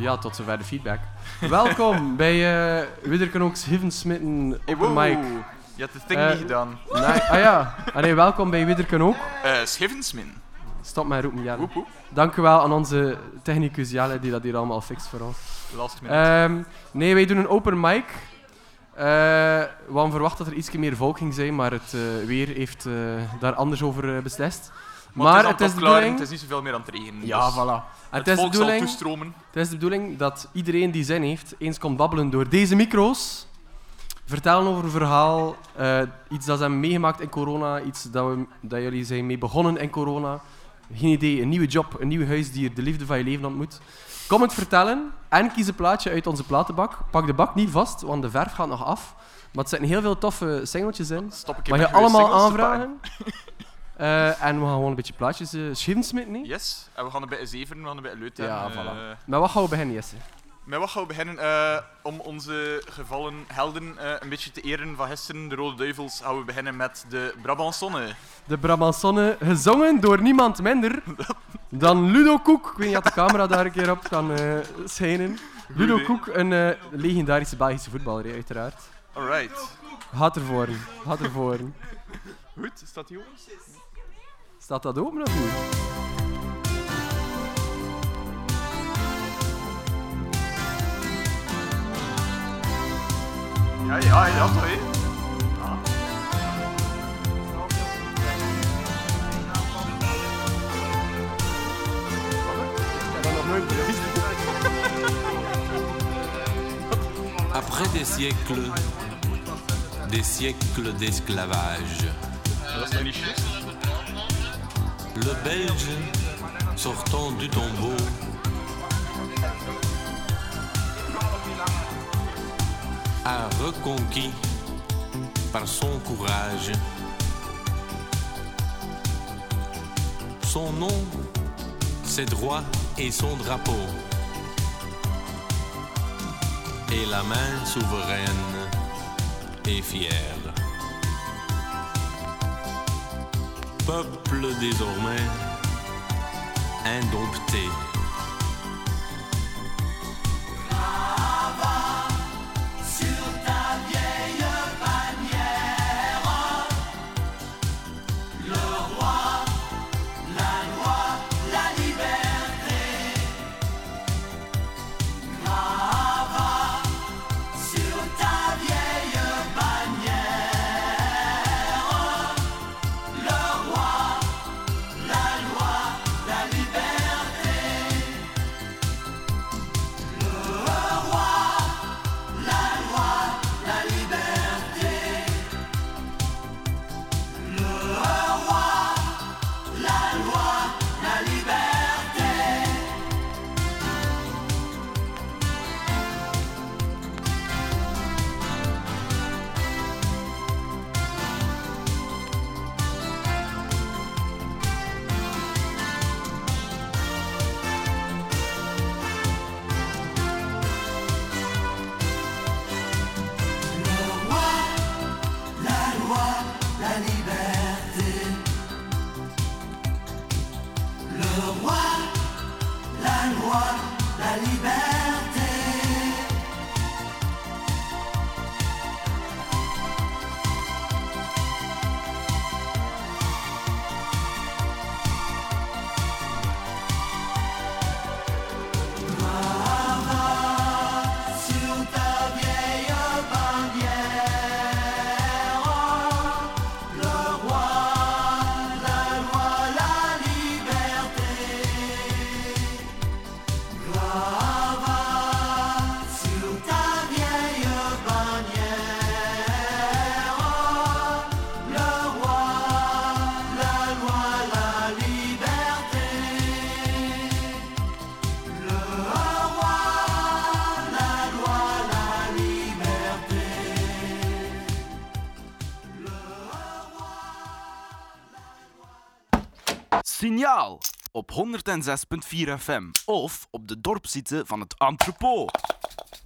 Ja, tot zover de feedback. Welkom bij uh, Widderkenooks Hivensmitten Open Hey, Mic. Je hebt het ding Eh, niet gedaan. Nee, ah ja, ah, nee, welkom bij Widderken ook. Eh Schivensmin. Stop met roepen, Jelle. Woep woep. Dank u wel aan onze technicus Jelle die dat hier allemaal fixt voor ons. Last minute. Ehm, nee, wij doen een open mic. Eh, we hadden verwacht dat er iets meer volk ging zijn, maar het eh, weer heeft eh, daar anders over eh, beslist. Maar, het is, de klaar, bedoeling... het is niet zoveel meer aan het regenen. Ja, dus voilà. Het, het, is de zal bedoeling, toestromen. het is de bedoeling dat iedereen die zin heeft, eens komt babbelen door deze micro's. Vertellen over een verhaal, eh, iets dat ze hebben meegemaakt in corona, iets dat, we, dat jullie zijn mee begonnen in corona. Geen idee, een nieuwe job, een nieuw huisdier, de liefde van je leven ontmoet. Kom het vertellen en kies een plaatje uit onze platenbak. Pak de bak niet vast, want de verf gaat nog af. Maar het zitten heel veel toffe singeltjes in. Stop ik Mag je allemaal aanvragen. Eh, en we gaan gewoon een beetje plaatjes uh, schivensmitten, nee? Yes. En we gaan een beetje zeveren, we gaan een beetje leut Ja, voilà. Eh, Met wat gaan we beginnen, Jesse? met wat gaan we beginnen? Eh, om onze gevallen helden eh, een beetje te eren van gisteren, de Rode Duivels, gaan we beginnen met de Brabantsonne. De Brabantsonne, gezongen door niemand minder dan Ludo Koek. Ik weet niet of de camera daar een keer op kan eh, schijnen. Ludo. Koek, een eh, legendarische Belgische voetballer, uiteraard. Alright. Gaat ervoor, gaat ervoor. Goed, staat die open? Staat dat open of niet? Ja, ja, ja, toch, hè? Après des siècles, des siècles d'esclavage, le Belge, sortant du tombeau, a reconquis par son courage. Son nom, ses droits et son drapeau, et la main souveraine et fière. Peuple désormais indompté. loi, la loi, la liberté. Op 106.4 FM of op de dorpsite van het entrepot.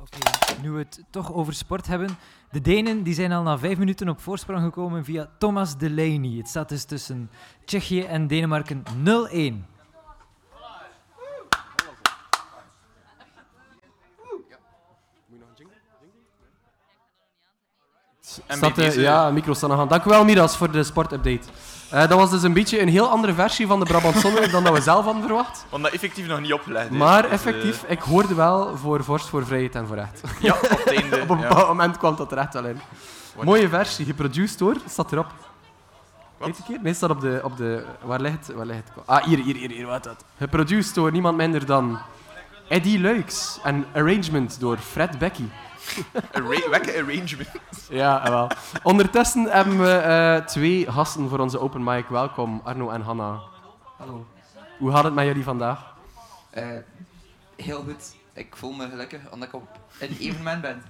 Oké, nu we het toch over sport hebben. De Denen die zijn al na vijf minuten op voorsprong gekomen via Thomas Delaney. Het staat dus tussen Tsjechië en Denemarken 0-1. Staat, eh, ja, micro's staan nog aan. Dank u wel, Miras, voor de sportupdate. Eh dat was dus een beetje een heel andere versie van de Brabant Zonne dan dat we zelf hadden verwacht. Want dat effectief nog niet opgelegd is. Maar Dus, effectief, ik hoorde wel voor vorst, voor vrijheid en voor recht. eh, ja, op het einde. Op een ja. bepaald moment kwam dat er echt wel in. Mooie versie, geproduced door, staat erop. Wat? Weet keer? Nee, staat op de, op de... Waar ligt het? Waar ligt het? Ah, hier, hier, hier, hier, wat dat? Geproduced door niemand minder dan Eddie Luiks. En arrangement door Fred Becky. Arra- Wekke arrangement. Ja, wel. Ondertussen hebben we eh, twee gasten voor onze open mic. Welkom, Arno en Hanna. Hallo. Hoe gaat het met jullie vandaag? Eh, heel goed. Ik voel me gelukkig omdat ik op een evenement ben.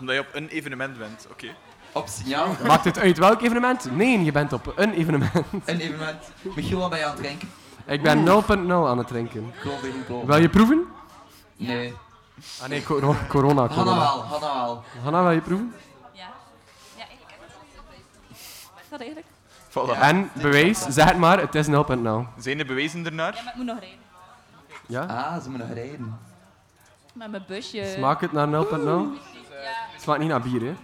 Omdat je op een evenement bent. Oké. Op signaal. Maakt het uit welk evenement? Nee, je bent op een evenement. Een evenement. Michiel, wat ben je aan het drinken? Ik ben 0.0 aan het drinken. Klopt, klopt. Wil je proeven? Nee. Ah nee, coro- corona. Hanna corona. wel, Hanna wel. Hanna, wil je proeven? Ja. Ja, eigenlijk. Is dat eigenlijk? Voilà. En bewijs, zeg het maar, het is 0.0. Zijn de bewijzen ernaar? Ja, maar ik moet nog rijden. Ja? Ah, ze moeten nog rijden. Met mijn busje. Smaakt het naar 0.0? Ja, Smaakt niet naar bier, hè? het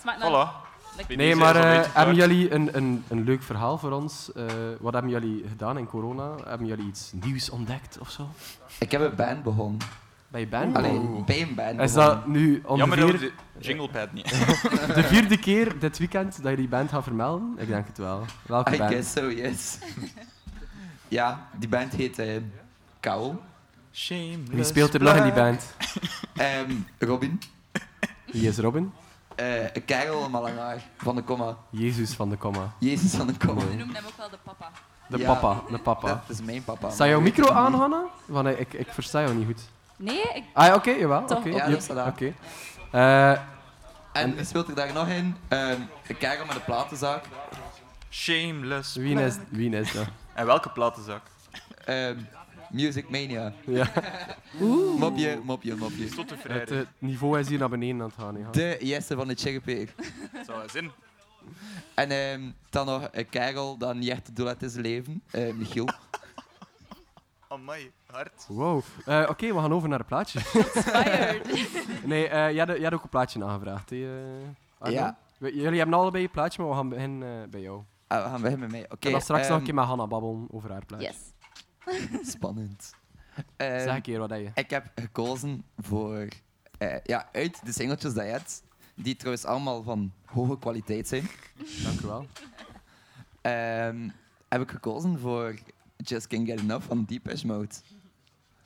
smaakt naar... Voilà. Nee, maar eh, hebben jullie een, een, een leuk verhaal voor ons? Eh, wat hebben jullie gedaan in corona? Hebben jullie iets nieuws ontdekt of zo? Ik heb een band begonnen. Bij Ben? Alleen bij een band Is dat nu Jammer ongeveer de jinglepad niet de vierde keer dit weekend dat je die band gaat vermelden? Ik denk het wel. Welke I band? guess so, yes. ja, die band heet eh Kou. Shameless Wie speelt er nog in die band? Ehm, Robin. Wie is Robin? Eh Karel Malenaar van de Comma. Jezus van de Comma. Jezus van de Comma. We noemen hem ook wel de papa. De Ja. papa, de papa. Dat is mijn papa. Sta jouw micro aan. Hanna? Want eh, ik, ik versta jou niet goed. Nee, ik... Ah, ja, oké, jawel. Toch? Oké, Ja, dat aan. Oké. Eh, En wie speelt er daar nog in? Ehm Karel met de platenzaak. Shameless wie, is, wie is dat? En welke platenzak? Ehm, Music Mania. Ja, Mopje, mopje, mopje. Tot de het vrijdag. eh, niveau is hier naar beneden aan het gaan. Ja. De Jesse van de Chickenpeer. Zou wel zin. En ehm, dan nog een Karel dat niet echt het doel uit zijn leven. Eh, Michiel. Amai, hard. Wow. Eh, Oké, we gaan over naar het plaatje. Fired. nee, eh jij, had, jij had ook een plaatje aangevraagd. hè, eh, Arno? Ja. We- jullie hebben allebei een plaatje, maar we gaan beginnen eh, bij jou. Ah, we gaan beginnen met mij. Oké. en dan straks nog ehm, een keer met Hanna babbelen over haar plaatje. Yes. Spannend. Ehm, Zeg een keer wat dat je. ik heb gekozen voor... eh, ja, uit de singeltjes dat je hebt, die trouwens allemaal van hoge kwaliteit zijn, Dank u wel. ehm, heb ik gekozen voor Just Can't Get Enough van Deepesh Mode.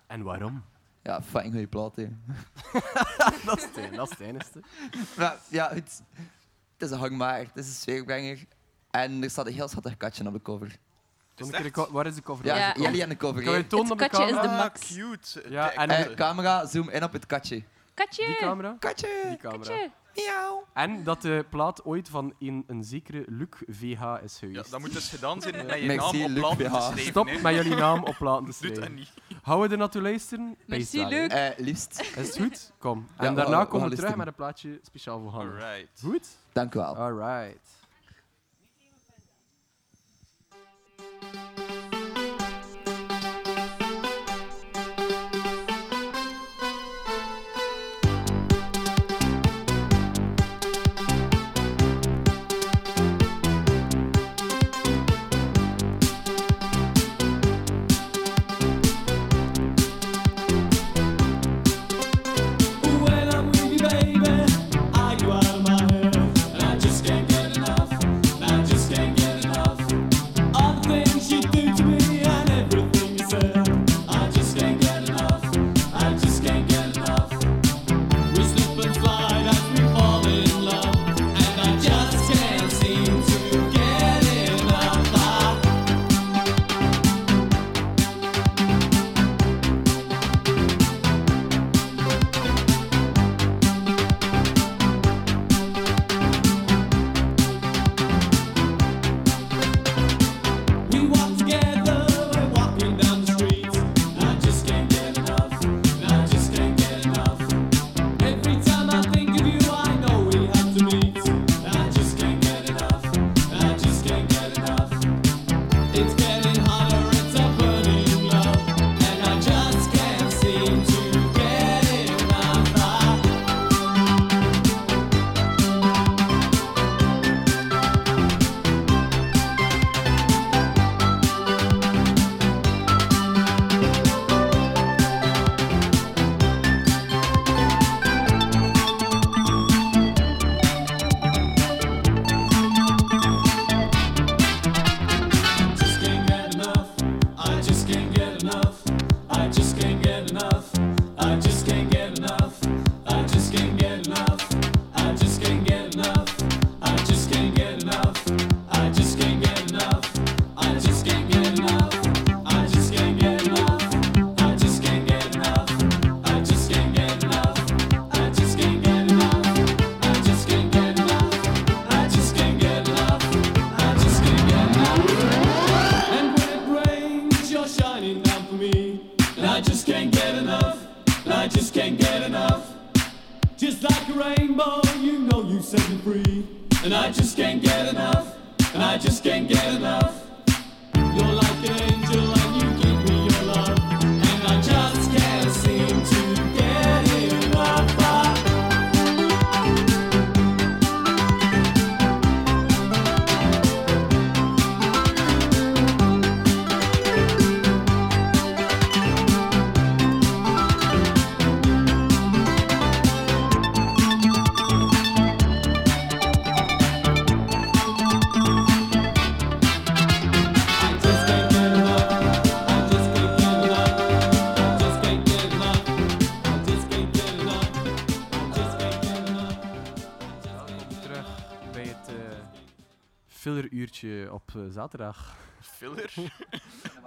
En waarom? Ja, fucking goede plaat, hè. dat is het, ene- dat is het enigste. Maar, ja, het, het is een hangmaar, het is een sfeerbrenger. En er staat een heel schattig katje op de cover. Toon een keer de co- Waar is de cover? Ja, Ja. jullie aan de cover. Kan je hè? tonen op Het de katje is camera? de Ah, max. cute. Ja, en- eh, Eh, camera, zoom in op het katje. Katje. Die camera? Katje! Die camera. Katje. Miauw! En dat de plaat ooit van een, een zekere Luc VH is ja, geweest. dat moet dus gedaan zijn met je Merci, naam op Luc platen te VH. schrijven. Stop hè. met jullie naam op platen te Doe dat schrijven. niet. Houden we er naartoe luisteren? Merci, Peace, Luc. Eh, liefst. Is het goed? Kom. Ja, En we- daarna we komen we terug luisteren. met een plaatje speciaal voor Hanna. Alright. Goed? Dank u wel. Alright. Set me free. And I just can't get enough. And I just can't get enough. Op eh, zaterdag. Filler?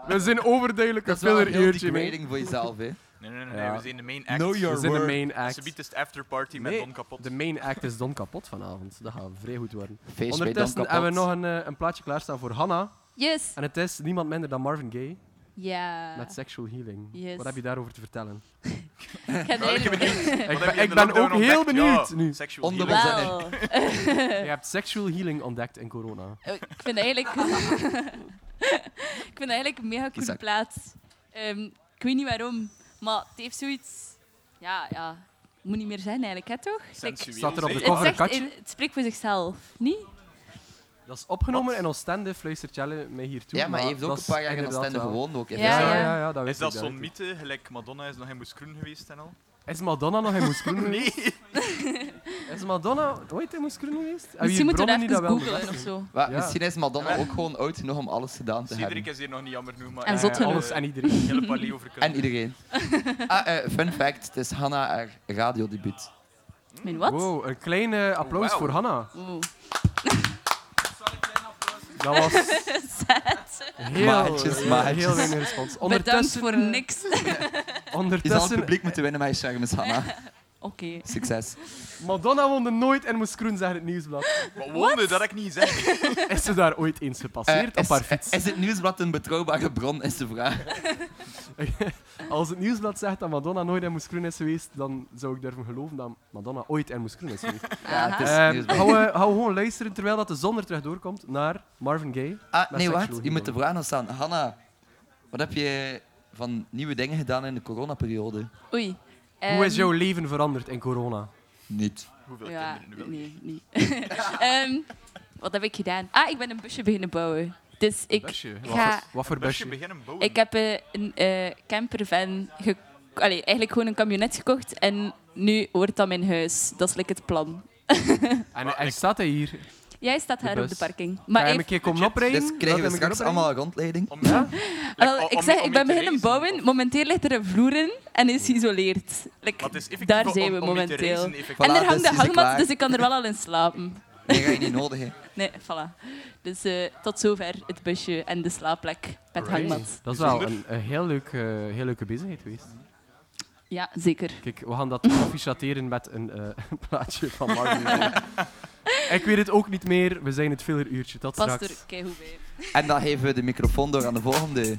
We zijn overduidelijk een Dat is voor jezelf, hè. Nee, nee, nee, we zijn de main act. Know your We zijn de main Ze act. biedt is de afterparty met Nee, Don kapot. De main act is Don kapot vanavond. Dat gaat vrij goed worden. Feest bij Don Ondertussen hebben we nog een, eh, een plaatje klaarstaan voor Hanna. Yes. En het is niemand minder dan Marvin Gaye Ja. met Sexual Healing. Yes. Wat heb je daarover te vertellen? Ik heb Nou, ik ben Ik ben, ik ook heel benieuwd Ja, nu. Sexual Onder healing. Je hebt Sexual Healing ontdekt in corona. Eh, Ik vind eigenlijk... ik vind eigenlijk een mega coole plaats. Ehm, ik weet niet waarom, maar het heeft zoiets... Ja, ja. Het moet niet meer zijn eigenlijk, hè, toch? Sensueel, Staat er op de het, cover zegt in- het spreekt voor zichzelf, niet? Dat is opgenomen in Oostende, fluistert Jelle mij hier toe. Ja, maar hij heeft ook een paar jaar in Oostende wel- gewoond ook. Ja, Ja, ja. dat Is dat zo'n mythe? Gelijk Madonna is nog in Moeskroen geweest en al? Is Madonna nog in Moeskroen Nee. geweest? Is Madonna ooit in Moeskroen geweest? Hebben Misschien moeten we even dat googlen of zo. Ja. Misschien is Madonna ook gewoon oud genoeg om alles gedaan te Cedric hebben. is hier nog niet jammer genoeg, maar... En eh, zot genoeg. Alles en iedereen. Hele palie over kunnen. En iedereen. ah, eh, fun fact, het is Hannah haar radiodebuut. Mijn wat? Wow, een kleine applaus Wauw. voor Hanna. Dat was heel, Maatjes, heel, maatjes. heel weinig respons. Bedankt Ondertussen, voor eh, niks. Je zal het ondertussen publiek moeten winnen met je charmes, Hannah. Oké. Succes. Madonna woonde nooit in Moeskroen, zegt het nieuwsblad. Wat wonde, dat heb ik niet gezegd. Is ze daar ooit eens gepasseerd Eh, op haar is, fiets? is het nieuwsblad een betrouwbare bron, is de vraag. Als het nieuwsblad zegt dat Madonna nooit in Moeskroen is geweest, dan zou ik durven geloven dat Madonna ooit in Moeskroen is geweest. Ja, het is Ehm, nieuwsblad. gaan, we, gaan we gewoon luisteren terwijl dat de zon er terug doorkomt naar Marvin Gaye. Ah, met nee, sexual wacht. Je moet de healing. vraag nog staan. Hanna, wat heb je van nieuwe dingen gedaan in de coronaperiode? Oei. Hoe is Ehm, jouw leven veranderd in corona? Niet. Hoeveel Ja, kinderen nu wel? nee, niet. Ehm, wat heb ik gedaan? Ah, ik ben een busje beginnen bouwen. Dus ik, busje? Wat, ga- voor, wat voor Busje busje? beginnen bouwen. ik heb een eh, campervan ge Allee, eigenlijk gewoon een camionet gekocht en nu wordt dat mijn huis. Dat is like het plan. En, en staat hij hier? Jij staat De daar op de parking. Ga Maar je hem even- een keer komen oprijden? Dus krijgen we een straks allemaal een rondleiding? Om, Ja? Wel, ik zeg, om ik ben beginnen bouwen. Momenteel ligt er een vloer in en is geïsoleerd. Like, is daar zijn we momenteel. reizen, effectief. Voilà, en er dus hangt de het hangmat, dus ik kan er wel al in slapen. Nee, ga je niet nodig, hè. Nee, voilà. Dus eh, tot zover het busje en de slaapplek met hangmat. Dat is wel een, een heel, leuk, eh, heel leuke bezigheid geweest. Ja, zeker. Kijk, we gaan dat affichateren met een eh, plaatje van Marvin. Ik weet het ook niet meer. We zijn het filleruurtje. Tot Past straks. er keigoed bij. En dan geven we de microfoon door aan de volgende.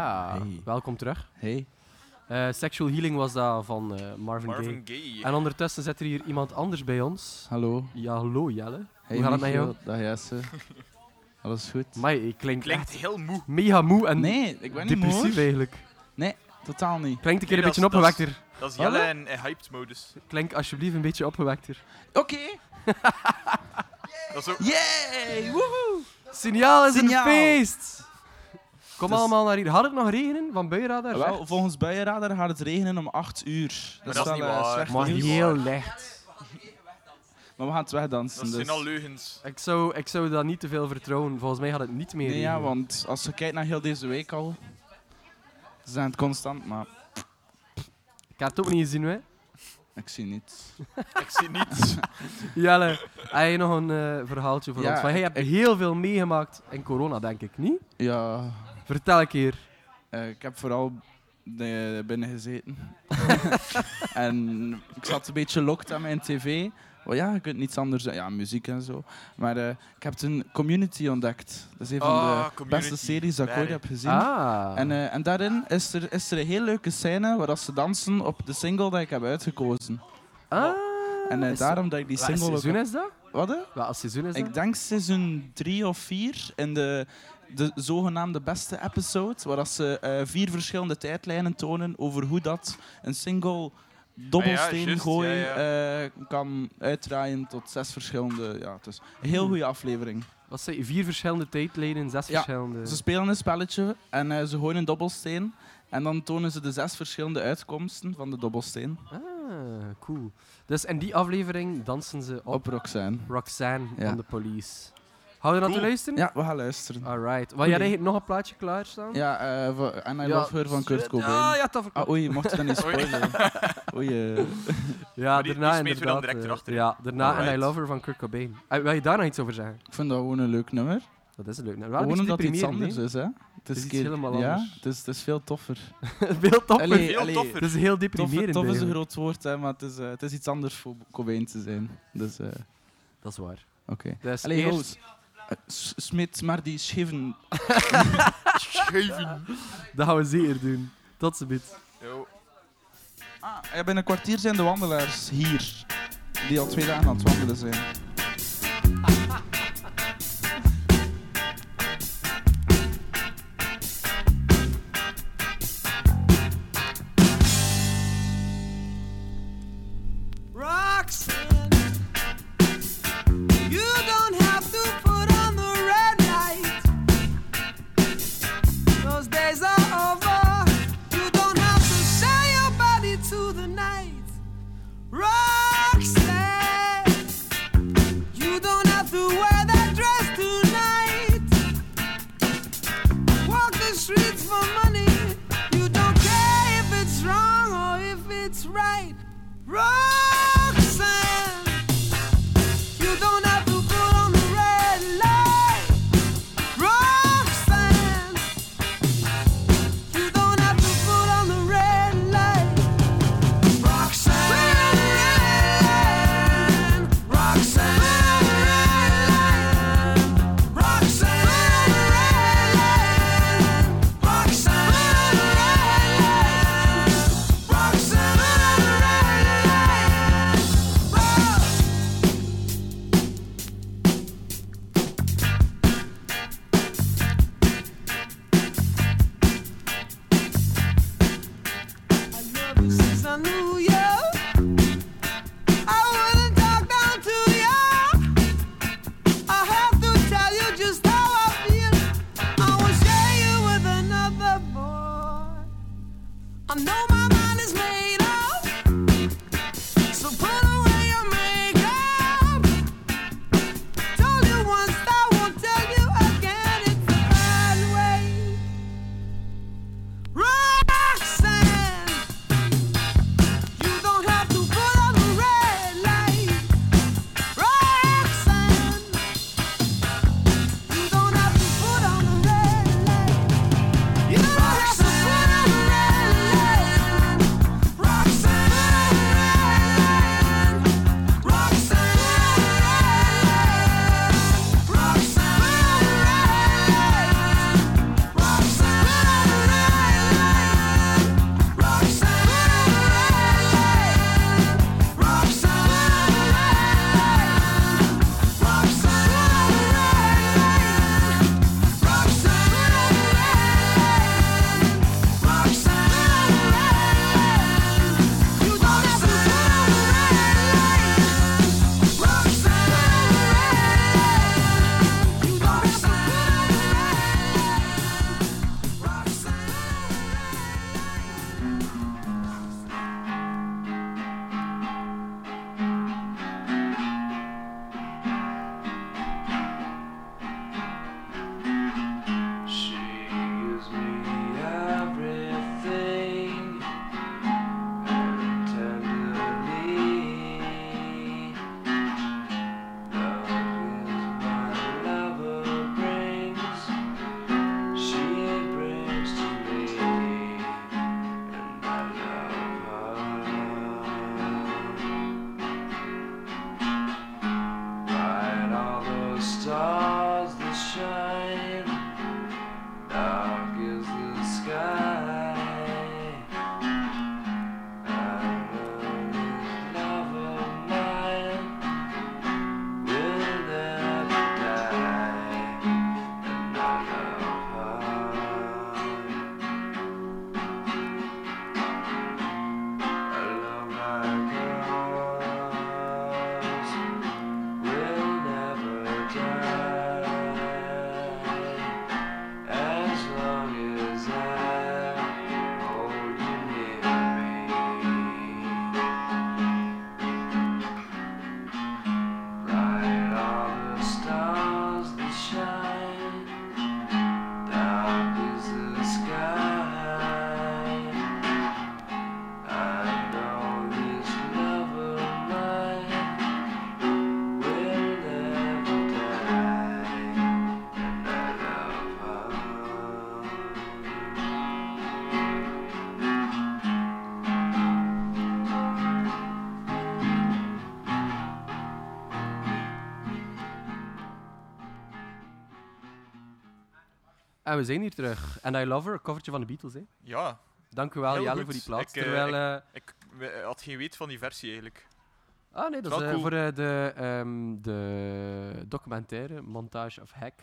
Ja, Hey. welkom terug. Hey. Eh, Sexual Healing was dat van eh, Marvin, Marvin Gaye. Gaye. En ondertussen zit er hier iemand anders bij ons. Hallo. Ja, hallo Jelle. Hey, Hoe gaat het met jou? Dag Jesse. Alles goed? Maar je klinkt, Klinkt echt heel moe. mega moe en Nee, ik ben niet moe. depressief hoor. eigenlijk. Totaal niet. Klinkt een keer Nee, een beetje opgewekter. Dat is? Jelle in, in hyped modus. Klink alsjeblieft een beetje opgewekter. Oké. Dat is ook... Yay! Woehoe! Signaal is Signaal. een feest! Kom Dus- allemaal naar hier. Had het nog regenen van buienradar? Wel, volgens buienradar gaat het regenen om 8 uur. Dat, dat is wel niet eh, waar. slecht Maar nieuws. heel licht. Maar we gaan het wegdansen. Dat dus. zijn al leugens. Ik zou, ik zou dat niet te veel vertrouwen. Volgens mij gaat het niet meer Nee, ja, want als je kijkt naar heel deze week al, ze zijn het constant, maar Ik heb het ook niet gezien, hè. ik zie niets. Ik zie niets. Jelle, heb je nog een eh, verhaaltje voor Ja, ons? Want jij hebt ik- heel veel meegemaakt in corona, denk ik, niet? Ja, Vertel een keer. eh, ik heb vooral de- binnen gezeten. en ik zat een beetje locked aan mijn tv. Wel ja, je kunt niets anders. Ja, muziek en zo. Maar eh, ik heb een community ontdekt. Dat is een van Ah, de Community. beste series dat ik ooit heb gezien. Ah. En, eh, en daarin is er, is er een heel leuke scène waar dat ze dansen op de single dat ik heb uitgekozen. ah. En daarom dat ik die single ook... seizoen is dat? Wat? Welk seizoen is dat? Ik denk seizoen 3 of 4 in de, de zogenaamde beste episode, waar dat ze eh, vier verschillende tijdlijnen tonen over hoe dat een single dobbelsteen Ah juist, gooi ja, eh, kan uitdraaien tot zes verschillende... Ja, een heel goede aflevering. Wat zei je? Vier verschillende tijdlijnen, zes Ja, verschillende... Ze spelen een spelletje en eh, ze gooien een dobbelsteen. En dan tonen ze de zes verschillende uitkomsten van de dobbelsteen Ah, cool. Dus in die aflevering dansen ze op, op Roxanne. Roxanne Ja. van de Police. Hou je dat te luisteren? Ja, we gaan luisteren. Alright. Wil jij nog een plaatje klaarstaan? Ja, eh, And I Ja, Love Her van Kurt. Cobain. Ja, ja, dat verklopt. Ah, oei, mocht je dat niet Oei. spoilen? Oei, eh. Ja, Maar die- daarna die we inderdaad. direct eh, erachter. ja, daarna And I. Love Her van Kurt Cobain. Eh, wil je daar nog iets over zeggen? Ik vind dat gewoon een leuk nummer. Dat is leuk. Nou, wel een Gewoon omdat het iets anders is, hè? Het is keer- helemaal ja, anders. het is, het is veel toffer. Veel toffer. Allee, Veel allee, toffer. Het is heel Tof, deprimerend. tof is een groot woord, hè, maar het is, eh, het is iets anders voor Cobain te zijn. Dus, eh, Dat is waar. oké. Dus Allee, eerst-. Eh, Smit maar die scheven. Schuiven. Dat gaan we zeker doen. Tot ziens. Yo. Ah, ja, binnen een kwartier zijn de wandelaars hier. Die al twee dagen aan het wandelen zijn. En we zijn hier terug. And I Love Her, een covertje van de Beatles. Hè. Ja. Dank u wel, Heel Jelle, voor die plaats. Ik, eh, Terwijl, ik, eh, ik we- had geen weet van die versie eigenlijk. Ah nee, dat is eh, cool. voor eh, de, ehm, de documentaire Montage of Hack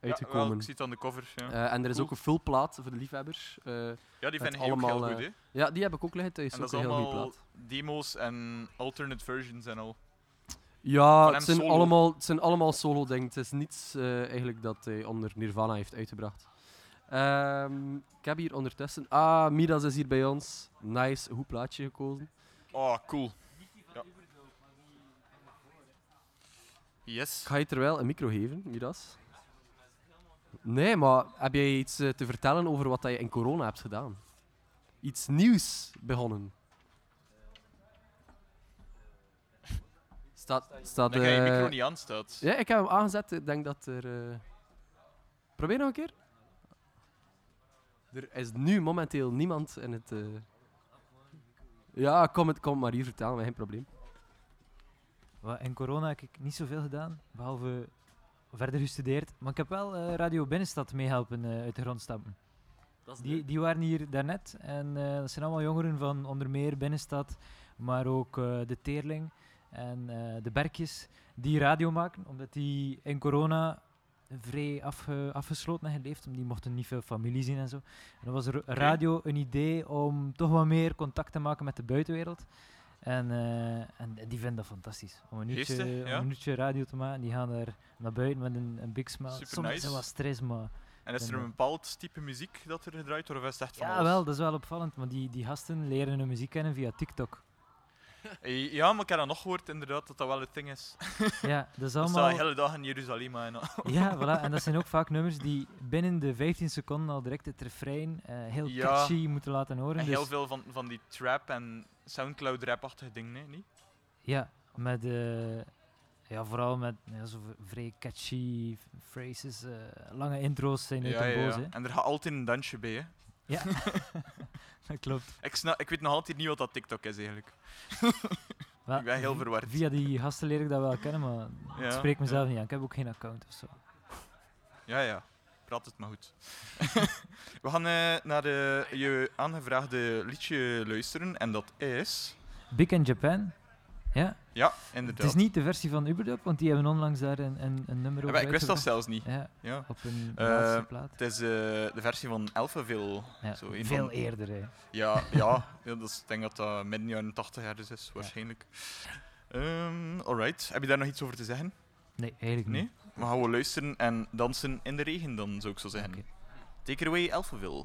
uitgekomen. wel, ik zie het aan de cover, ja. Eh, en er is Cool. ook een vulplaat voor de liefhebbers. eh, Ja, die vind ik allemaal, heel goed, eh, hè. Ja, die heb ik ook liggen thuis. En dat is heel allemaal plaat. demo's en alternate versions en al. Ja, het zijn, solo. allemaal, het zijn allemaal solo dingen. Het is niets eh, eigenlijk dat hij onder Nirvana heeft uitgebracht. Ehm, ik heb hier ondertussen... Ah, Midas is hier bij ons. Nice, goed plaatje gekozen. Oh, cool. Ja. Yes. Ik ga je terwijl een micro geven, Midas. Nee, maar heb jij iets eh, te vertellen over wat je in corona hebt gedaan? Iets nieuws begonnen? Staat, staat, Dan ga je eh, micro niet aan, staat. Ja, ik heb hem aangezet. Ik denk dat er... eh, Probeer nog een keer. Er is nu momenteel niemand in het... eh, Ja, kom het, kom maar hier vertellen, geen probleem. Wat, in corona heb ik niet zoveel gedaan, behalve verder gestudeerd. Maar ik heb wel eh, Radio Binnenstad meehelpen eh, uit de grond stampen. Die, die waren hier daarnet en eh, dat zijn allemaal jongeren van onder meer Binnenstad, maar ook eh, de Teerling en eh, de Berkjes, die radio maken, omdat die in corona vrij afge- afgesloten hebben geleefd, omdat die mochten niet veel familie zien en zo. En dan was er radio een idee om toch wat meer contact te maken met de buitenwereld. En, eh, en die vinden dat fantastisch. Om een uurtje, Geestig, om ja. een uurtje radio te maken, die gaan daar naar buiten met een, een big smile. Super Soms nice. er wat stress, maar... En is er een bepaald type muziek dat er gedraaid wordt, of is het echt van Ja, alles? wel, dat is wel opvallend, maar die, die gasten leren hun muziek kennen via TikTok. Eh, Ja, maar ik heb dat nog gehoord, inderdaad, dat dat wel het ding is. Ja, dat is allemaal- de hele dag in Jeruzalem en al. Ja, voilà. En dat zijn ook vaak nummers die binnen de 15 seconden al direct het refrein eh, heel Ja. catchy moeten laten horen. En dus, heel veel van, van die trap en Soundcloud-rap-achtige dingen, niet? Ja, met, eh, ja, vooral met ja, zo vrij catchy phrases. eh, lange intro's zijn Ja, boos. ja. En er gaat altijd een dansje bij, hè? Ja, dat klopt. Ik, snap, ik weet nog altijd niet wat dat TikTok is, eigenlijk. Wel, ik ben heel verward. Via die gasten leer ik dat wel kennen, maar Ja, ik spreek mezelf ja. niet aan. Ik heb ook geen account of zo. Ja, ja. Praat het maar goed. We gaan eh, naar de, je aangevraagde liedje luisteren, en dat is... Big in Japan. Ja. Ja, inderdaad. Het is niet de versie van Uberdub, want die hebben onlangs daar een, een, een nummer Ja, over maar ik wist dat zelfs niet. Ja, Ja. op een laatste plaat. Het is eh, de versie van Alphaville. Ja, zo, veel van- eerder, hè. Ja, ja, ja is, ik denk dat dat midden jaren 80 ergens is, waarschijnlijk. Ehm, alright, heb je daar nog iets over te zeggen? Nee, eigenlijk Nee? niet. We gaan we luisteren en dansen in de regen dan, zou ik zo zeggen. Take it away, Alphaville.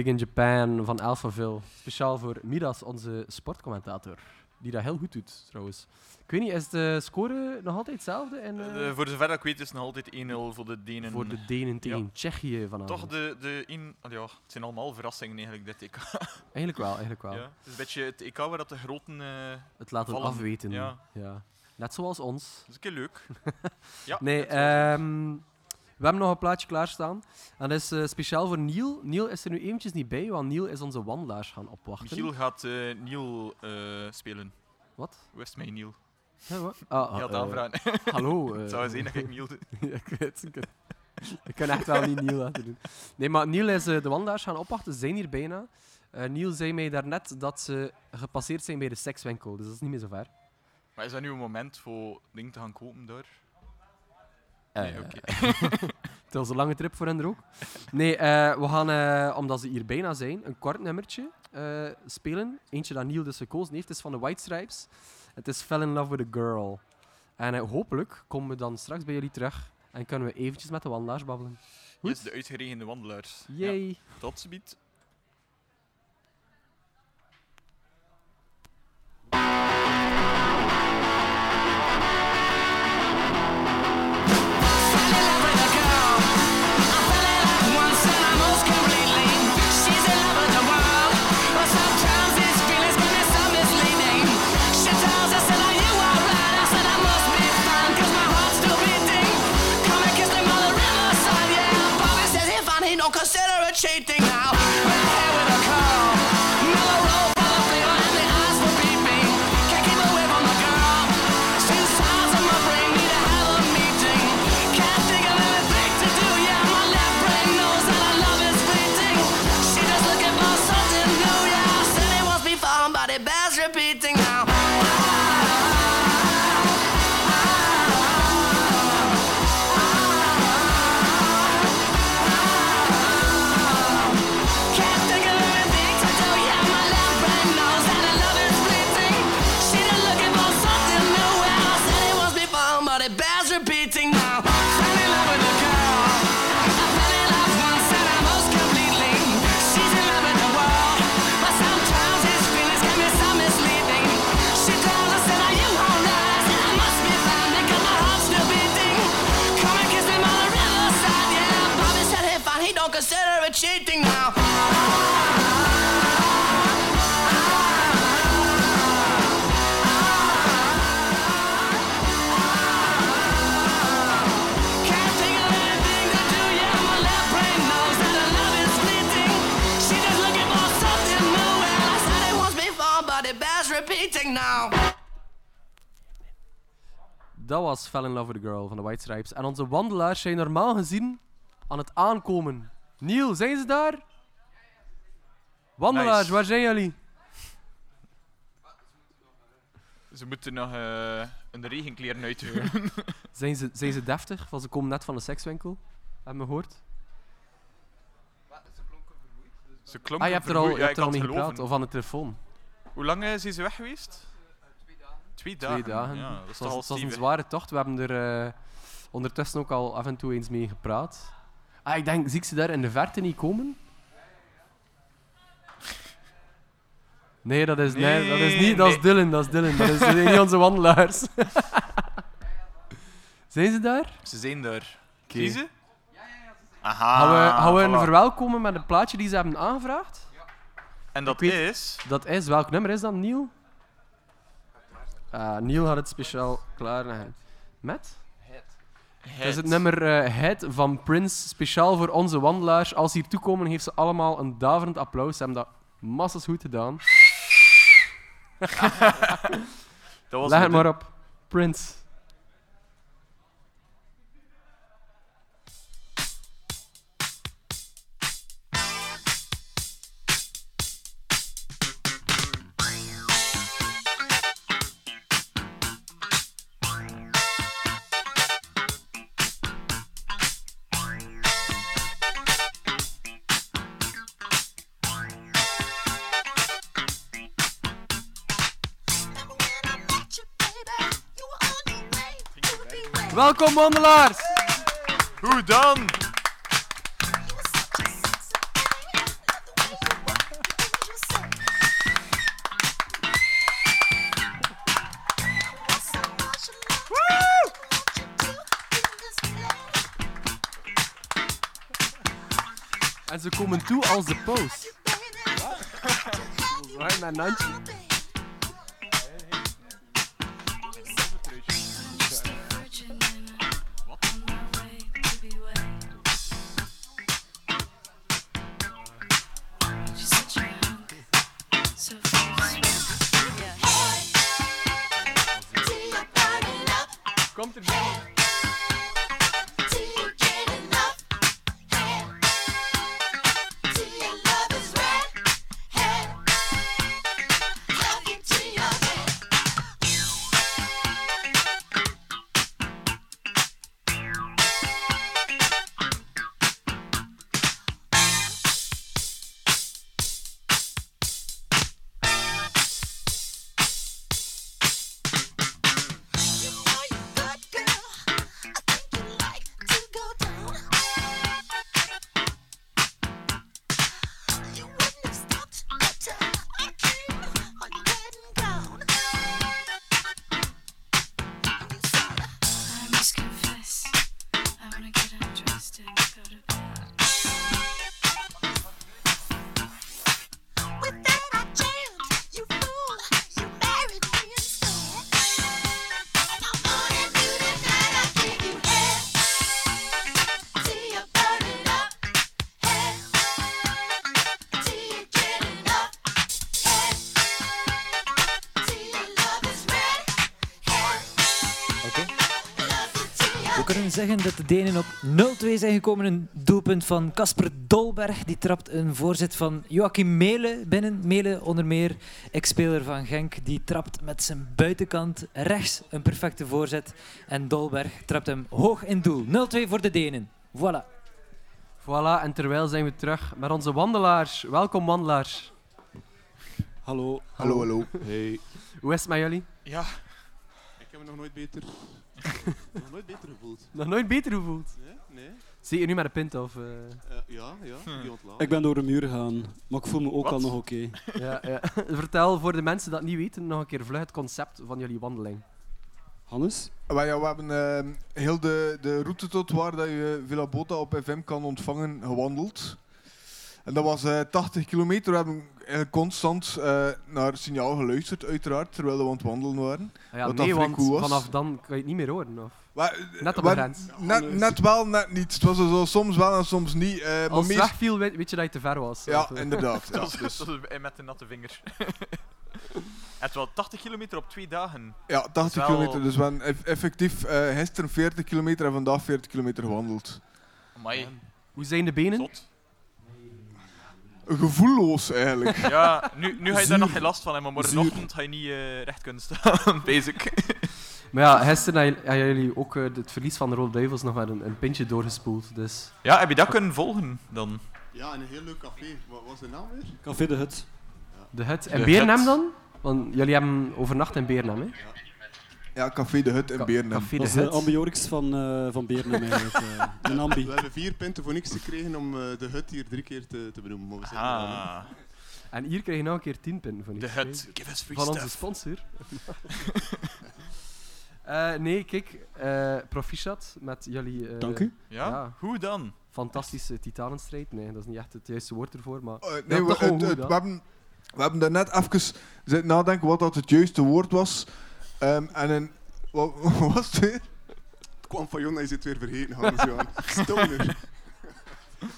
Big in Japan van Alphaville. Speciaal voor Midas, onze sportcommentator. Die dat heel goed doet, trouwens. Ik weet niet, is de score nog altijd hetzelfde? En, eh, Eh, voor zover ik weet is het nog altijd 1-0 voor de Denen. voor de Denen tegen Ja. Tsjechië vanavond. Toch de, de in, ah, ja, het zijn allemaal verrassingen eigenlijk, dit EK. Eigenlijk wel, eigenlijk wel. Ja, het is een beetje het EK waar dat de groten eh, Het laten vallen. afweten. Ja, Ja. Net zoals ons. dat is een keer leuk. ja, Nee, ehm, we hebben nog een plaatje klaarstaan. En dat is eh, speciaal voor Niel. Niel is er nu eventjes niet bij, want Niel is onze wandelaars gaan opwachten. Michiel gaat eh Niel eh, spelen. Wat? Het met Niel? Ja, wat? Ah, eh, aanvragen. hallo. Het eh. zou zijn dat ik Niel doe. Ja, ik weet het. Ik, ik kan echt wel niet Niel laten doen. Nee, maar Niel is eh, de wandelaars gaan opwachten. Ze zijn hier bijna. Eh Niel zei mij daarnet dat ze gepasseerd zijn bij de sekswinkel. Dus dat is niet meer zo ver. Maar is dat nu een moment voor dingen te gaan kopen daar? Eh, Nee, oké. Het was een lange trip voor hen er ook. Nee, eh, we gaan, eh, omdat ze hier bijna zijn, een kort nummertje eh, spelen. Eentje dat Niel dus gekozen heeft, is van de White Stripes. Het is Fell in Love with a Girl. En hopelijk komen we dan straks bij jullie terug en kunnen we eventjes met de wandelaars babbelen. Goed? Yes, de uitgeregende wandelaars. Yay. Ja, tot ziens. chain. Dat was Fell in Love with a Girl van de White Stripes. En onze wandelaars zijn normaal gezien aan het aankomen. Niel, zijn ze daar? Wandelaars, Nice. waar zijn jullie? Ze moeten nog eh een regenkleren uitdoen. Zijn ze, zijn ze deftig? Want ze komen net van de sekswinkel. Hebben we gehoord? Ze klonken Ah, je hebt er al, vermoeid. je Ja, hebt er al had mee geloven. gepraat. Of aan de telefoon. Hoe lang eh, zijn ze weg geweest? Twee dagen. Twee dagen. Ja, dat is het toch was, al het was een stevig. zware tocht. We hebben er eh, ondertussen ook al af en toe eens mee gepraat. Ah, ik denk, zie ik ze daar in de verte niet komen? Nee, dat is, nee, dat is niet. Dat is. Dylan, dat is Dylan. Dat is niet onze wandelaars. zijn ze daar? Ze zijn daar. Oké. Zie ze? Aha. Gaan we, gaan we hen verwelkomen met een plaatje die ze hebben aangevraagd? En dat weet- is... Dat is, welk nummer is dat, Niel? Ah, Niel had het speciaal klaar liggen. Het is het nummer eh Head van Prince, speciaal voor onze wandelaars. Als ze hier toekomen, heeft ze allemaal een daverend applaus. Ze hebben dat massas goed gedaan. Dat was Leg het maar op. Prince. Welkom wandelaars! Hoe dan? En ze komen toe als de post. Waar mijn Nantje? Zeggen dat de Denen op 0-2 zijn gekomen. Een doelpunt van Casper Dolberg. Die trapt een voorzet van Joachim Mele binnen. Mele, onder meer ex-speler van Genk. Die trapt met zijn buitenkant rechts een perfecte voorzet. En Dolberg trapt hem hoog in doel. 0-2 voor de Denen. Voilà. Voilà, en terwijl zijn we terug met onze wandelaars. Welkom, wandelaars. Hallo. Hallo, hallo. Hey. Hoe is het met jullie? Ja. Ik heb me nog nooit beter, nog nooit beter gevoeld. Nog nooit beter gevoeld? Nee? nee. Zeker nu met een pint of... eh, Eh, ja, ja. Hm. Ik ben door de muur gegaan, maar ik voel me ook Wat? al nog oké. ja, ja. Vertel voor de mensen dat niet weten nog een keer vlug het concept van jullie wandeling. Hannes? Maar ja, we hebben eh, heel de, de route tot waar dat je Villa Bota op FM kan ontvangen gewandeld. En dat was eh 80 kilometer. We hebben eigenlijk constant eh, naar signaal geluisterd, uiteraard, terwijl we aan het wandelen waren. Ah ja, Wat dat nee, want cool was. vanaf dan kan je het niet meer horen. Of? Maar, eh, Net op de grens. Net, net wel, net niet. Het was zo, soms wel en soms niet. eh, maar Als het meest- wegviel, weet, weet je dat je te ver was. Ja, eh. inderdaad. Ja, Dat was- dus. met de natte vinger. Het was 80 kilometer op twee dagen. Ja, Dat 80 is wel- kilometer. Dus we hebben eff- effectief eh gisteren 40 kilometer en vandaag 40 kilometer gewandeld. Amai. Hoe zijn de benen? Gevoelloos eigenlijk. Ja, nu, nu ga je daar nog geen last van hebben, maar morgenochtend ga je niet eh, recht kunnen staan, basic. Maar ja, gisteren hebben jullie ook eh, het verlies van de Rode Duivels nog met een, een pintje doorgespoeld. Dus. Ja, heb je dat kunnen volgen dan? Ja, en een heel leuk café. Wat was de naam weer? Café de Hut. De hut. En hut. dan? Want jullie hebben overnacht in Berenhem, hè? Ja, Café de Hut in Berenhem. Café Dat is de ambiorix van, eh van eigenlijk. eh. een ambi. We hebben vier punten voor niks gekregen om eh, de hut hier drie keer te, te benoemen. Maar we er. Ah. En hier krijg je nog een keer 10 punten van De iets, hut. Give us free Van onze sponsor. Eh, nee, kijk, eh proficiat met jullie. eh, Dank u. Ja? Hoe dan? Fantastische titanenstrijd. Nee, dat is niet echt het juiste woord ervoor, maar. Ja, nee, we, het- het- we, hebben, we hebben daar net even zitten nadenken wat dat het juiste woord was. Ehm, en een, wat, wat was het weer? Het kwam van Jon, hij zit weer vergeten. Stoner.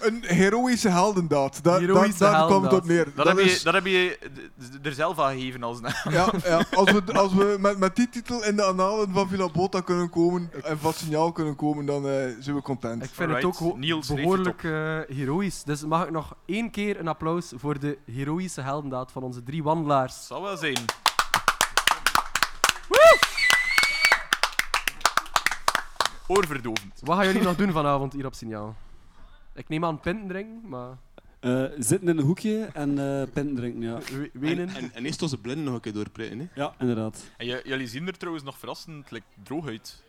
Een heroïsche heldendaad. Daar, Heroïsche daar, daar kwam het op heldendaad. neer. Dat, heb je, dat heb je er zelf aan gegeven als naam. ja, ja, als we, als we met, met die titel in de analen van Villa Bota kunnen komen en van signaal kunnen komen, dan eh, zijn we content. Ik vind Alright, het ook Niels behoorlijk eh, heroïs. Dus mag ik nog één keer een applaus voor de heroïsche heldendaad van onze drie wandelaars. Zal wel zijn. Oorverdovend. Wat gaan jullie nog doen vanavond hier op signaal? Ik neem aan pinten drinken, maar Eh, zitten in een hoekje en eh pinten drinken, ja. we- wenen. En, en, en eerst onze blinden nog een keer doorprikken. Hè. Ja, inderdaad. En j- jullie zien er trouwens nog verrassend like, droog uit.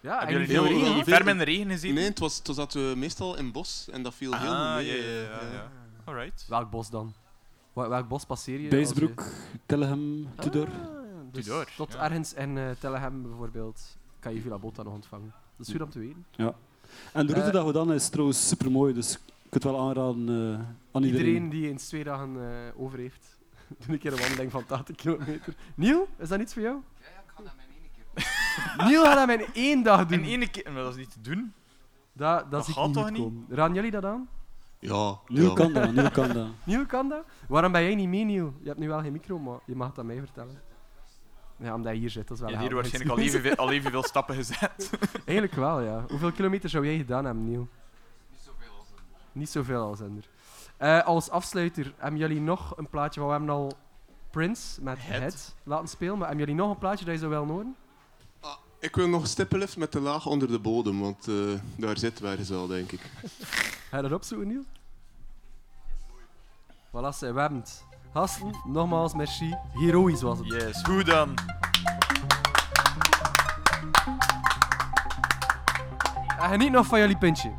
ja, Hebben en jullie veel veel, regen, ferm in de regen gezien? Nee, het was, het was dat we meestal in bos en dat viel heel Ah, goed ja, mee. ja, eh, ja, ja. Alright. Welk bos dan? Wel- Welk bos passeer je? als Beesbroek, Tillegem, je- Tudor. Ah, dus Tudor, Tot ja. ergens in uh, bijvoorbeeld kan je Villa Bota nog ontvangen. Dat is goed om te weten. Ja. En de route Eh, dat we dan is trouwens super mooi, dus het wel aanraden eh, aan iedereen. Iedereen die eens twee dagen eh, over heeft, doe een keer een wandeling van 80 kilometer. Niel, is dat iets voor jou? Ja, ik ga dat met één keer Niel gaat dat met één dag doen. In één keer, maar dat is niet te doen. Dat, dat, Dat zie ik gaat niet toch niet? komen. Raden jullie dat aan? Ja. Niel ja. kan dat, Niel kan dat. Niel kan dat? Waarom ben jij niet mee, Niel? Je hebt nu wel geen micro, maar je mag het aan mij vertellen. Ja, omdat je hier zit, dat is wel Je hebt hier waarschijnlijk al evenveel, al evenveel stappen gezet. Eigenlijk wel, ja. Hoeveel kilometer zou jij gedaan hebben, Niel? Niet zoveel als Ender. Eh, als afsluiter, hebben jullie nog een plaatje? Want we hebben al Prince met Het. Het, laten spelen. Maar hebben jullie nog een plaatje dat je zou willen horen? Ik wil nog stippenlift met de laag onder de bodem, want eh, daar zit waar ze al, denk ik. Ga je dat opzoeken, Niel? Voilà, ze, we hebben het. Gasten, nogmaals merci. Heroïs was het. Yes, goed dan. En geniet nog van jullie pintje.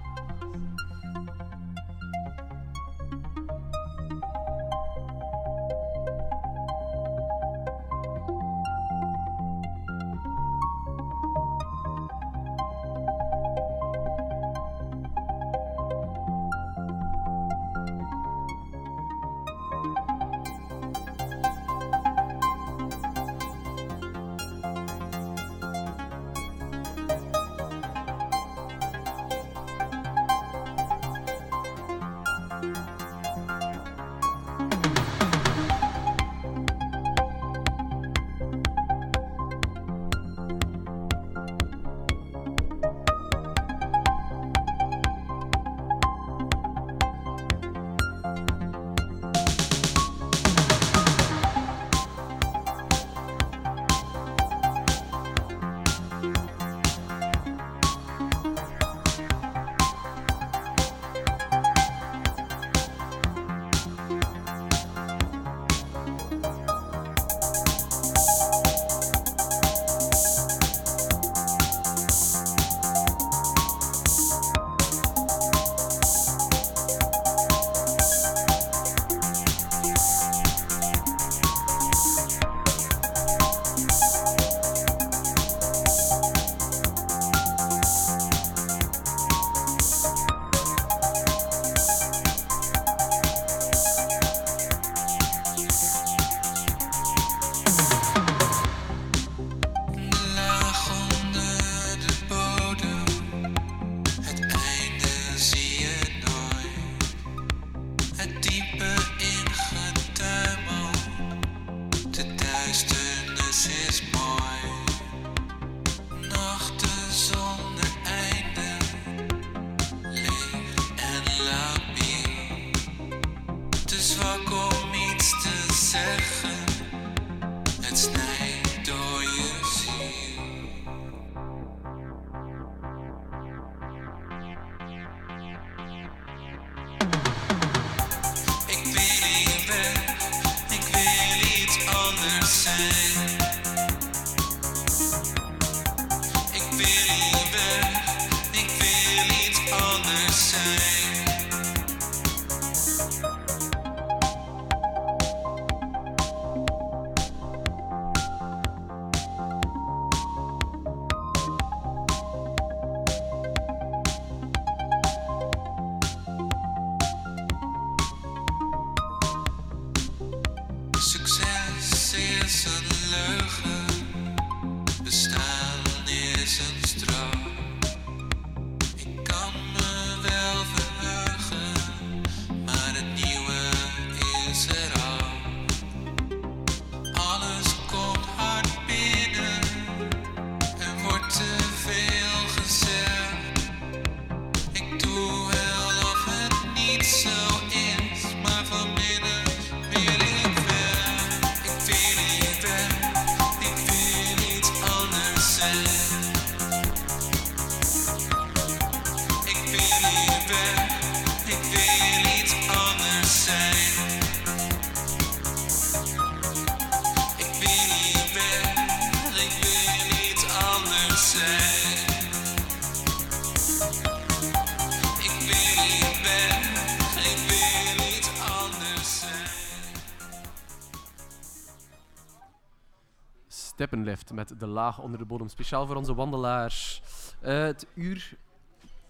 Met de laag onder de bodem. Speciaal voor onze wandelaars. Eh, het uur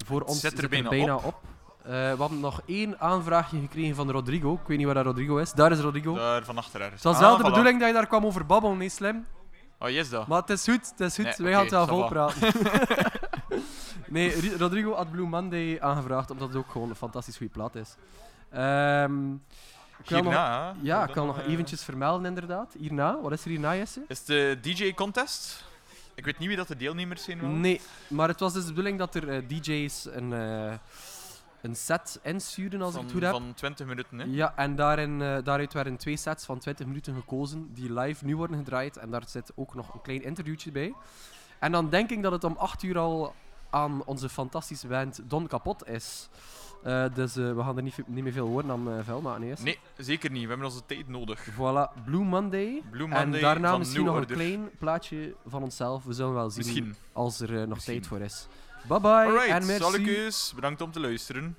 voor ons zit er bijna op. op. Eh, we hebben nog één aanvraagje gekregen van Rodrigo. Ik weet niet waar dat Rodrigo is. Daar is Rodrigo. Daar van achter. Het was Ah, wel de bedoeling dat je daar kwam over babbelen, nee, slim. Oh, yes, dat. Maar het is goed, het is goed. Nee, Wij gaan het wel vol praten. nee, Ri- Rodrigo had Blue Monday aangevraagd, omdat het ook gewoon een fantastisch goede plaat is. Ehm, Hierna, nog, ja, ik kan nog, eh, eventjes vermelden, inderdaad. Hierna, wat is er hierna, Jesse? Is de DJ-contest? Ik weet niet wie dat de deelnemers zijn wel. Nee, maar het was dus de bedoeling dat er eh, DJ's een, eh, een set instuurden, als ik het goed heb. van 20 minuten, hè? Ja, en daarin, daaruit werden twee sets van 20 minuten gekozen, die live nu worden gedraaid. En daar zit ook nog een klein interviewtje bij. En dan denk ik dat het om 8 uur al aan onze fantastische band Don Kapot is. Eh, dus eh, we gaan er niet, niet meer veel woorden aan eh vuil maken. Nee, zeker niet. We hebben onze tijd nodig. Voilà, Blue Monday. Blue en daarna misschien nog Order. een klein plaatje van onszelf. We zullen wel zien Misschien. als er nog tijd voor is. Bye bye Alright, en merci. Salukes, bedankt om te luisteren.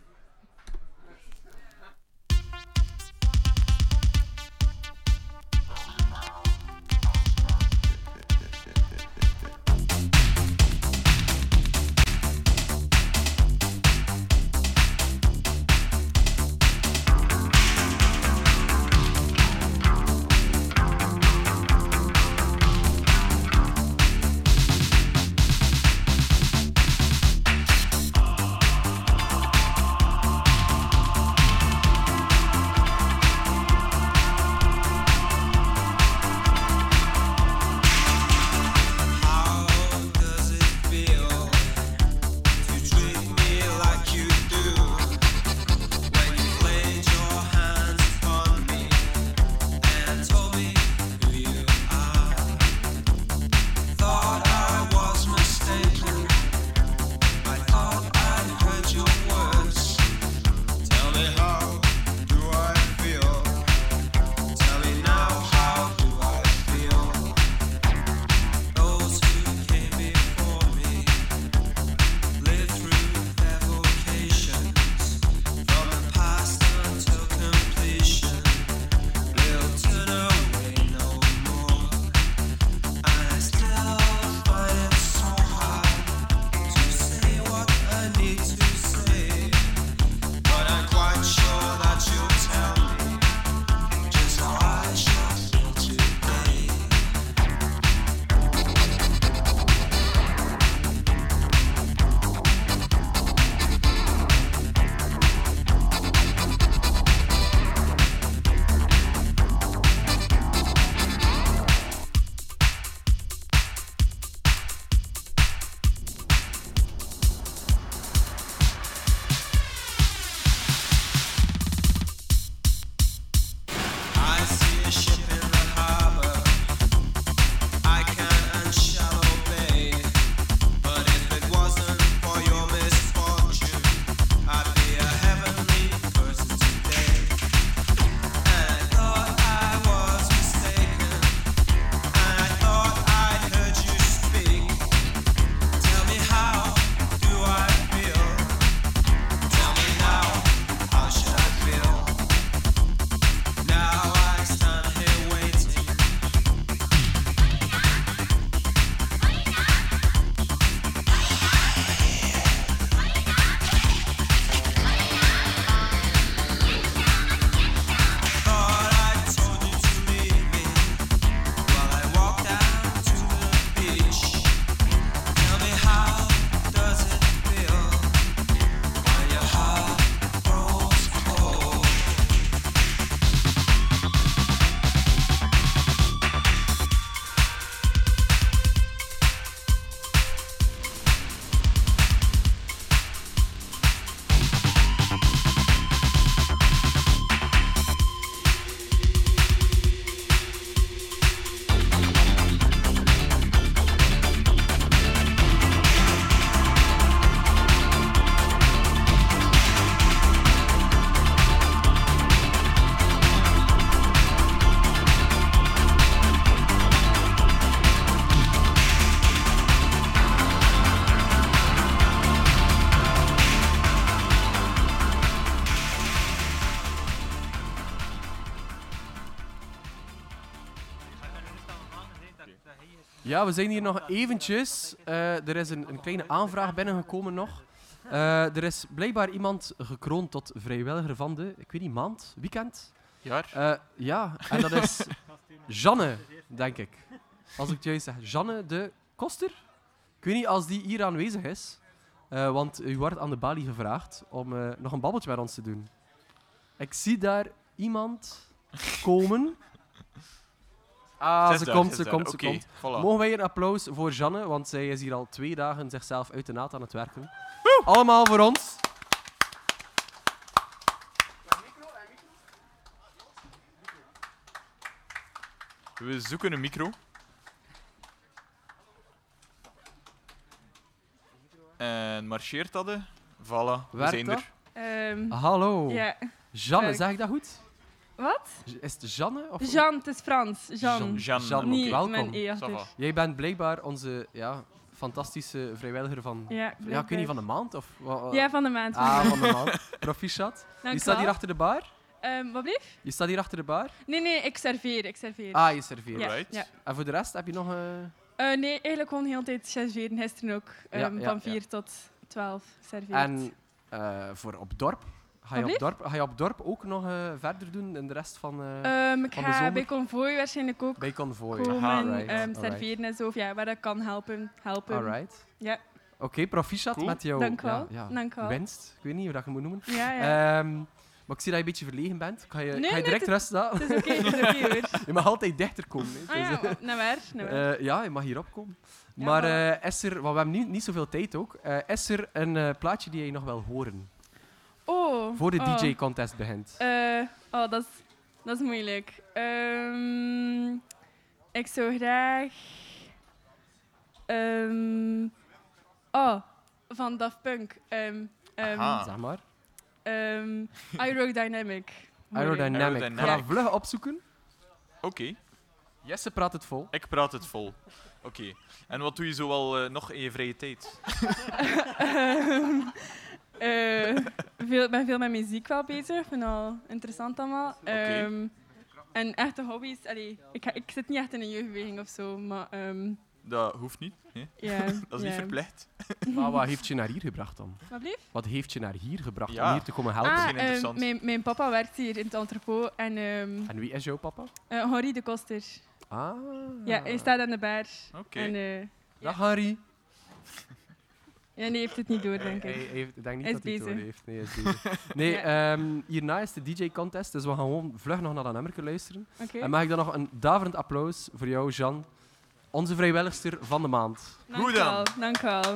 Ja, we zijn hier nog eventjes. Eh, er is een, een kleine aanvraag binnengekomen nog. Eh, er is blijkbaar iemand gekroond tot vrijwilliger van de, ik weet niet, maand, weekend. Jaar? Eh, ja, en dat is Janne, denk ik. Als ik het juist zeg. Janne de Koster? Ik weet niet als die hier aanwezig is. want u wordt aan de balie gevraagd om nog een babbeltje met ons te doen. Ik zie daar iemand komen. Ah, Ze komt, ze komt, ze komt. voilà. Mogen wij een applaus voor Janne, want zij is hier al twee dagen zichzelf uit de naad aan het werken. Allemaal voor ons. We zoeken een micro. En marcheert dat? Voilà, we Werkt zijn dat? er. Ehm, Hallo. Ja. Janne, Werkt. zeg ik dat goed? Wat? Is het Janne? Of Jean, het is Frans. Jean. Jean, welkom. E. Jij bent blijkbaar onze ja, fantastische vrijwilliger van... Ja, ja, ik weet blijkbaar. niet, van de maand? Of, wat- Ja, van de maand, van Ah, van de maand. Proficiat. Dank Je staat hier achter de bar? Ehm, wat blieft? Je staat hier achter de bar? Nee, nee, ik serveer. Ik serveer. Ah, je serveert. Ja, ja. En voor de rest heb je nog... eh, Eh, nee, eigenlijk gewoon heel de tijd serveren. Gisteren ook. Ja, ehm, ja, van ja. 4 tot 12 serveerd. En eh, voor op dorp? Ga je op dorp, ga je op dorp ook nog eh, verder doen in de rest van, eh, Ehm, ik van de ga zomer? bij Convoy waarschijnlijk ook Bij Convoy. komen Aha, ehm, alright. serveren en zo. Of ja, waar dat kan helpen. helpen. Alright. Ja. Oké, proficiat Cool. met jouw Dank wel. Ja, ja, Dank wel. winst. Ik weet niet hoe dat je moet noemen. Ja, ja. Ehm, maar ik zie dat je een beetje verlegen bent. Ga je, Nee, ga je nee, direct rusten het is oké, het is oké, hoor. je mag altijd dichter komen. hè. Ah ja, Dus, eh, wa- naar waar, naar waar. eh, ja, je mag hierop komen. Ja, maar eh, is er, want we hebben niet, niet zoveel tijd ook, eh, is er een eh, plaatje die je nog wil horen? Oh. Voor de oh. DJ-contest begint. Eh, oh, dat is, dat is moeilijk. Ehm, ik zou graag. ehm, oh, van Daft Punk. Ehm, ehm, Aha. Zeg maar. ehm, Aerodynamic. Aerodynamic. Ga dat vlug opzoeken. Oké. Jesse praat het vol. Ik praat het vol. Oké. En wat doe je zoal eh, nog in je vrije tijd? Ehm, eh, veel, ik ben veel met muziek wel bezig. Ik vind het wel interessant allemaal. Ehm, en echte hobby's. Allee, ik, ik zit niet echt in een jeugdbeweging of zo, maar. ehm, Dat hoeft niet. hè? Ja, dat is niet ja. verplicht. Maar wat heeft je naar hier gebracht dan? Wat? Wat heeft je naar hier gebracht Ja. om hier te komen helpen? Ah, ehm, mijn, mijn papa werkt hier in het entrepot. En, ehm En wie is jouw papa? eh, Henri de Koster. Ah. Ja, hij staat aan de bar. Oké. En, eh, Dag Harry. Ja, nee, heeft het niet door, denk ik. Hij, hij heeft, ik denk niet dat hij het door heeft. Nee, is bezig. nee Ja. ehm, hierna is de DJ-contest, dus we gaan gewoon vlug nog naar dat nummer luisteren. Oké. En mag ik dan nog een daverend applaus voor jou, Jean, onze vrijwilligster van de maand. Dank u wel, Dank u wel.